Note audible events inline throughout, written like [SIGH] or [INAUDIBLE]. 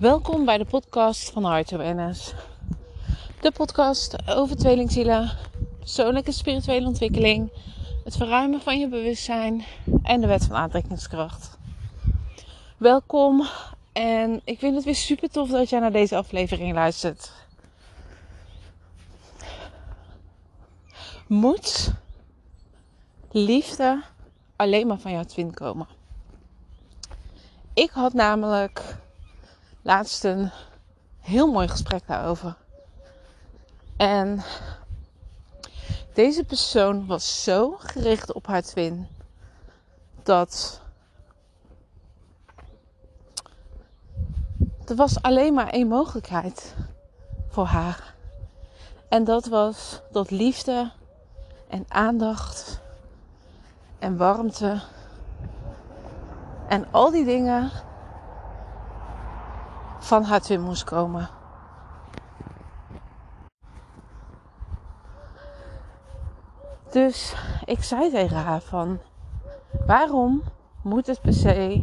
Welkom bij de podcast van Heart Awareness. De podcast over tweelingzielen, persoonlijke spirituele ontwikkeling, het verruimen van je bewustzijn en de wet van aantrekkingskracht. Welkom en ik vind het weer super tof dat jij naar deze aflevering luistert. Moet liefde alleen maar van jouw twin komen? Ik had namelijk laatst een heel mooi gesprek daarover. En deze persoon was zo gericht op haar twin dat er was alleen maar één mogelijkheid voor haar. En dat was dat liefde en aandacht en warmte en al die dingen van haar twin moest komen. Dus ik zei tegen haar van, waarom moet het per se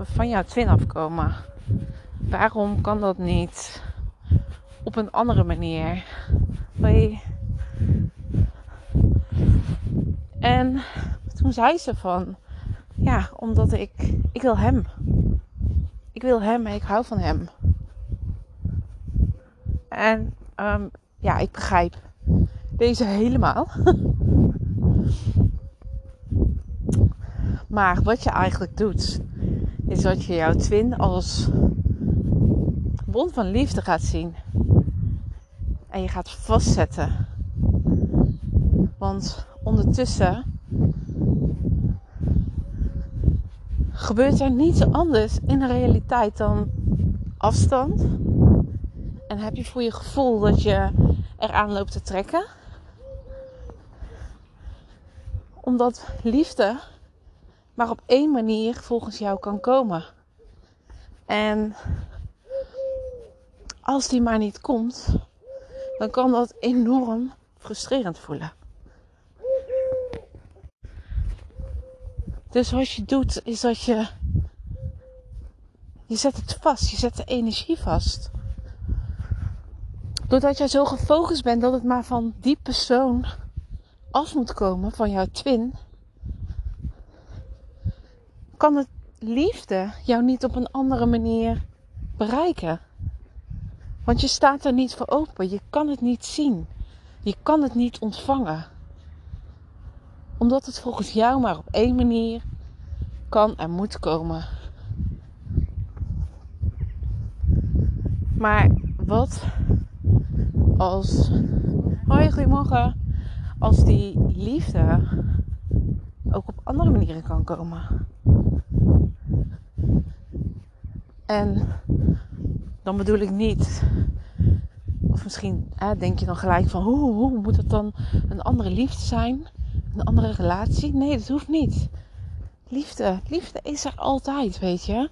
van jouw twin afkomen? Waarom kan dat niet op een andere manier? En toen zei ze van, ja, omdat ik, ik wil hem. Wil hem, ik hou van hem. En um, ja, ik begrijp deze helemaal. [LAUGHS] maar wat je eigenlijk doet, is dat je jouw twin als bron van liefde gaat zien. En je gaat vastzetten. Want ondertussen gebeurt er niets anders in de realiteit dan afstand. En heb je voor je gevoel dat je eraan loopt te trekken. Omdat liefde maar op één manier volgens jou kan komen. En als die maar niet komt, dan kan dat enorm frustrerend voelen. Dus wat je doet, is dat je. Je zet het vast. Je zet de energie vast. Doordat jij zo gefocust bent dat het maar van die persoon af moet komen, van jouw twin, kan het liefde jou niet op een andere manier bereiken. Want je staat er niet voor open. Je kan het niet zien. Je kan het niet ontvangen omdat het volgens jou maar op één manier kan en moet komen. Maar wat als. Hoi, goedemorgen. Als die liefde ook op andere manieren kan komen. En dan bedoel ik niet. Of misschien denk je dan gelijk van hoe, hoe moet het dan een andere liefde zijn? Een andere relatie. Nee, dat hoeft niet. Liefde, liefde is er altijd, weet je.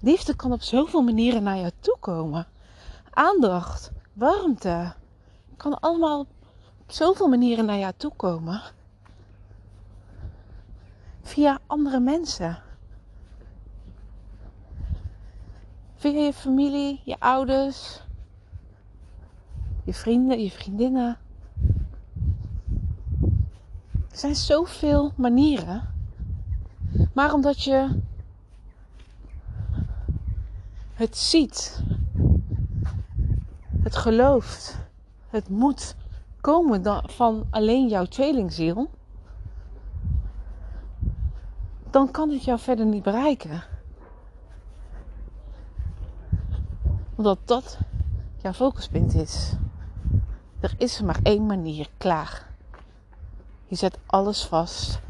Liefde kan op zoveel manieren naar jou toe komen. Aandacht, warmte, kan allemaal op zoveel manieren naar jou toe komen. Via andere mensen. Via je familie, je ouders, je vrienden, je vriendinnen. Er zijn zoveel manieren. Maar omdat je het ziet, het gelooft, het moet komen van alleen jouw tweelingziel, dan kan het jou verder niet bereiken. Omdat dat jouw focuspunt is. Er is maar één manier klaar. Je zet alles vast.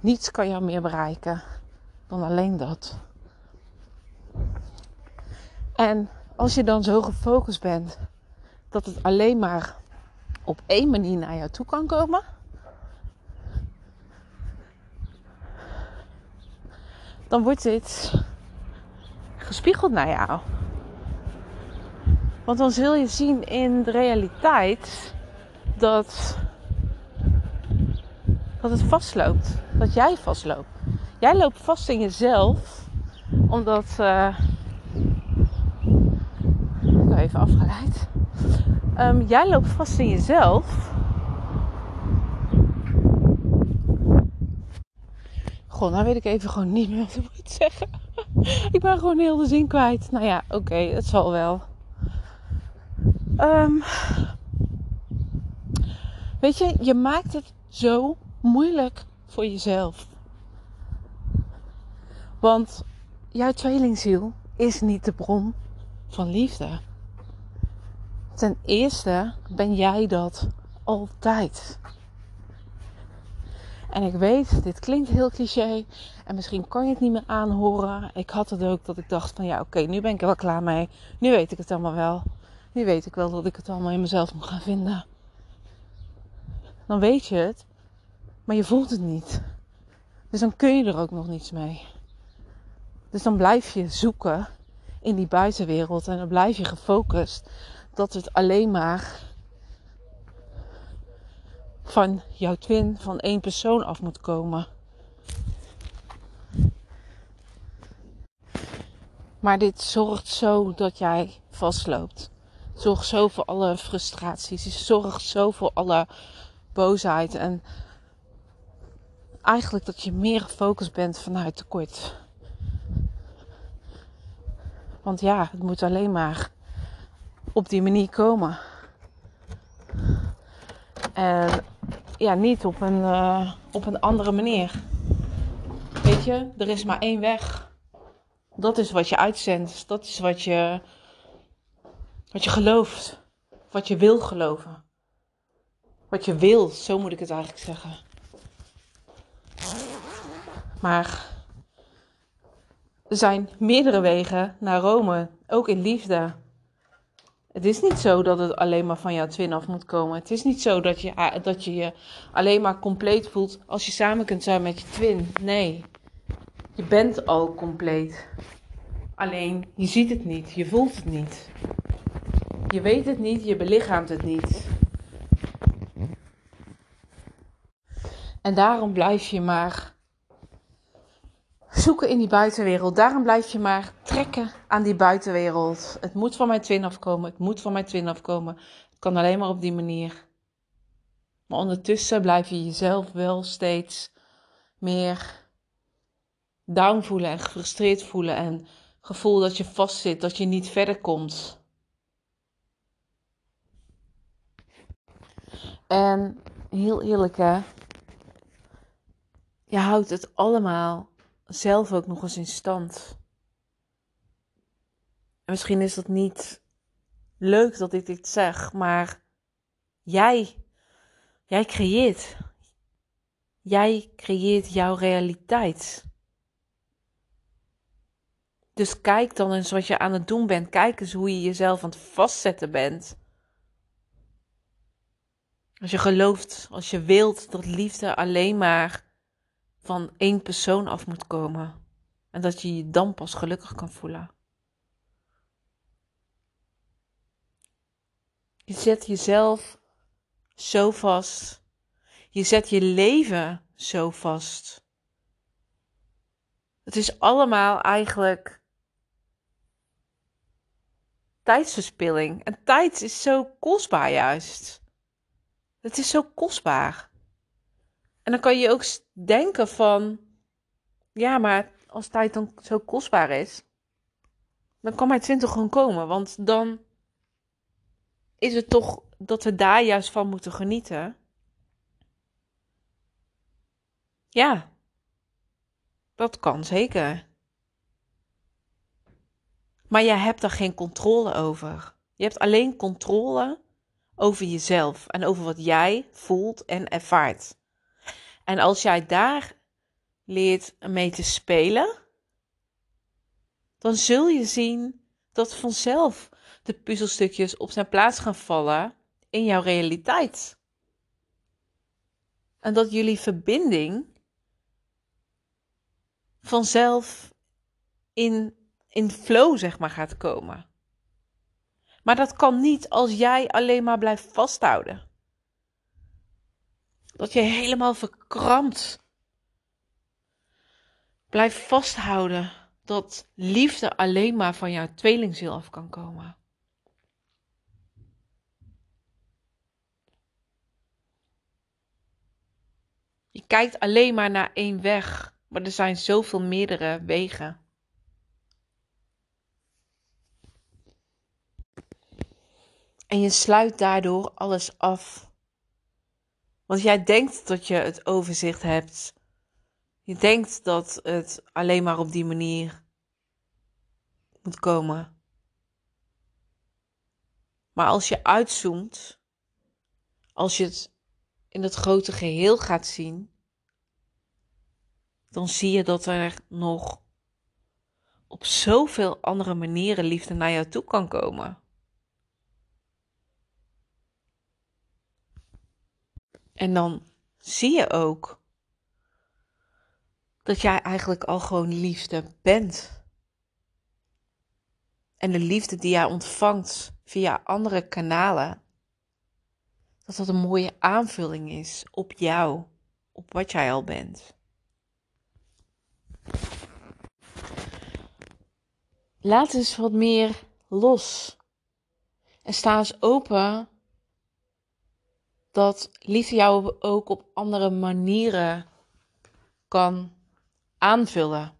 Niets kan jou meer bereiken dan alleen dat. En als je dan zo gefocust bent dat het alleen maar op één manier naar jou toe kan komen, dan wordt dit gespiegeld naar jou. Want dan zul je zien in de realiteit dat dat het vastloopt. Dat jij vastloopt. Jij loopt vast in jezelf, omdat uh, even afgeleid. Ehm, jij loopt vast in jezelf. Goh, nou weet ik even gewoon niet meer wat ik moet zeggen. [LAUGHS] ik ben gewoon heel de zin kwijt. Nou ja, oké, het zal wel. Um, weet je, je maakt het zo moeilijk voor jezelf. Want jouw tweelingziel is niet de bron van liefde. Ten eerste ben jij dat altijd. En ik weet, dit klinkt heel cliché. En misschien kan je het niet meer aanhoren. Ik had het ook dat ik dacht van ja, oké, nu ben ik er wel klaar mee. Nu weet ik het allemaal wel. Nu weet ik wel dat ik het allemaal in mezelf moet gaan vinden. Dan weet je het, maar je voelt het niet. Dus dan kun je er ook nog niets mee. Dus dan blijf je zoeken in die buitenwereld en dan blijf je gefocust dat het alleen maar van jouw twin, van één persoon af moet komen. Maar dit zorgt zo dat jij vastloopt. Het zorgt zo voor alle frustraties. Het zorgt zo voor alle boosheid. En eigenlijk dat je meer gefocust bent vanuit tekort. Want ja, het moet alleen maar op die manier komen. En ja, niet op een, uh, op een andere manier. Weet je, er is maar één weg. Dat is wat je uitzendt. Dat is wat je, wat je gelooft. Wat je wil geloven. Wat je wil, zo moet ik het eigenlijk zeggen. Maar er zijn meerdere wegen naar Rome, ook in liefde. Het is niet zo dat het alleen maar van jouw twin af moet komen. Het is niet zo dat je, dat je je alleen maar compleet voelt als je samen kunt zijn met je twin. Nee, je bent al compleet. Alleen je ziet het niet, je voelt het niet. Je weet het niet, je belichaamt het niet. En daarom blijf je maar zoeken in die buitenwereld. Daarom blijf je maar trekken aan die buitenwereld. Het moet van mijn twin afkomen. Het moet van mijn twin afkomen. Het kan alleen maar op die manier. Maar ondertussen blijf je jezelf wel steeds meer down voelen en gefrustreerd voelen. En gevoel dat je vastzit, dat je niet verder komt. En heel eerlijk hè. Je houdt het allemaal zelf ook nog eens in stand. En misschien is dat niet leuk dat ik dit zeg, maar jij, jij creëert. Jij creëert jouw realiteit. Dus kijk dan eens wat je aan het doen bent. Kijk eens hoe je jezelf aan het vastzetten bent. Als je gelooft, als je wilt dat liefde alleen maar van één persoon af moet komen. En dat je je dan pas gelukkig kan voelen. Je zet jezelf zo vast. Je zet je leven zo vast. Het is allemaal eigenlijk tijdsverspilling. En tijd is zo kostbaar juist. Het is zo kostbaar. En dan kan je ook denken van, ja, maar als tijd dan zo kostbaar is, dan kan mijn twintig gewoon komen. Want dan is het toch dat we daar juist van moeten genieten. Ja, dat kan zeker. Maar jij hebt daar geen controle over. Je hebt alleen controle over jezelf en over wat jij voelt en ervaart. En als jij daar leert mee te spelen, dan zul je zien dat vanzelf de puzzelstukjes op zijn plaats gaan vallen in jouw realiteit. En dat jullie verbinding vanzelf in, in flow, zeg maar, gaat komen. Maar dat kan niet als jij alleen maar blijft vasthouden dat je helemaal verkrampt. Blijf vasthouden dat liefde alleen maar van jouw tweelingziel af kan komen. Je kijkt alleen maar naar één weg, maar er zijn zoveel meerdere wegen. En je sluit daardoor alles af. Want jij denkt dat je het overzicht hebt. Je denkt dat het alleen maar op die manier moet komen. Maar als je uitzoomt, als je het in het grote geheel gaat zien, dan zie je dat er nog op zoveel andere manieren liefde naar jou toe kan komen. En dan zie je ook dat jij eigenlijk al gewoon liefde bent. En de liefde die jij ontvangt via andere kanalen, dat dat een mooie aanvulling is op jou, op wat jij al bent. Laat eens wat meer los. En sta eens open dat liefde jou ook op andere manieren kan aanvullen.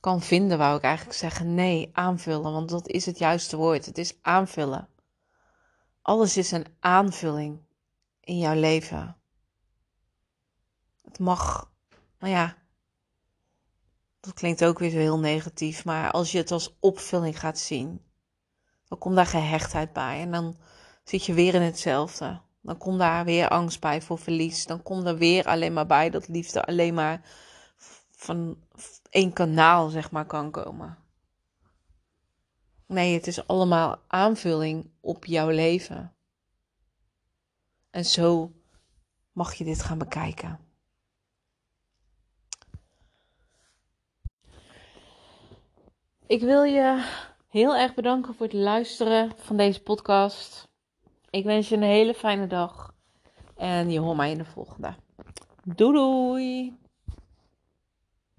Kan vinden, wou ik eigenlijk zeggen. Nee, aanvullen, want dat is het juiste woord. Het is aanvullen. Alles is een aanvulling in jouw leven. Het mag, nou ja, dat klinkt ook weer zo heel negatief, maar als je het als opvulling gaat zien, dan komt daar gehechtheid bij en dan zit je weer in hetzelfde. Dan komt daar weer angst bij voor verlies. Dan komt er weer alleen maar bij dat liefde alleen maar van één kanaal, zeg maar, kan komen. Nee, het is allemaal aanvulling op jouw leven. En zo mag je dit gaan bekijken. Ik wil je heel erg bedanken voor het luisteren van deze podcast. Ik wens je een hele fijne dag. En je hoort mij in de volgende. Doei doei!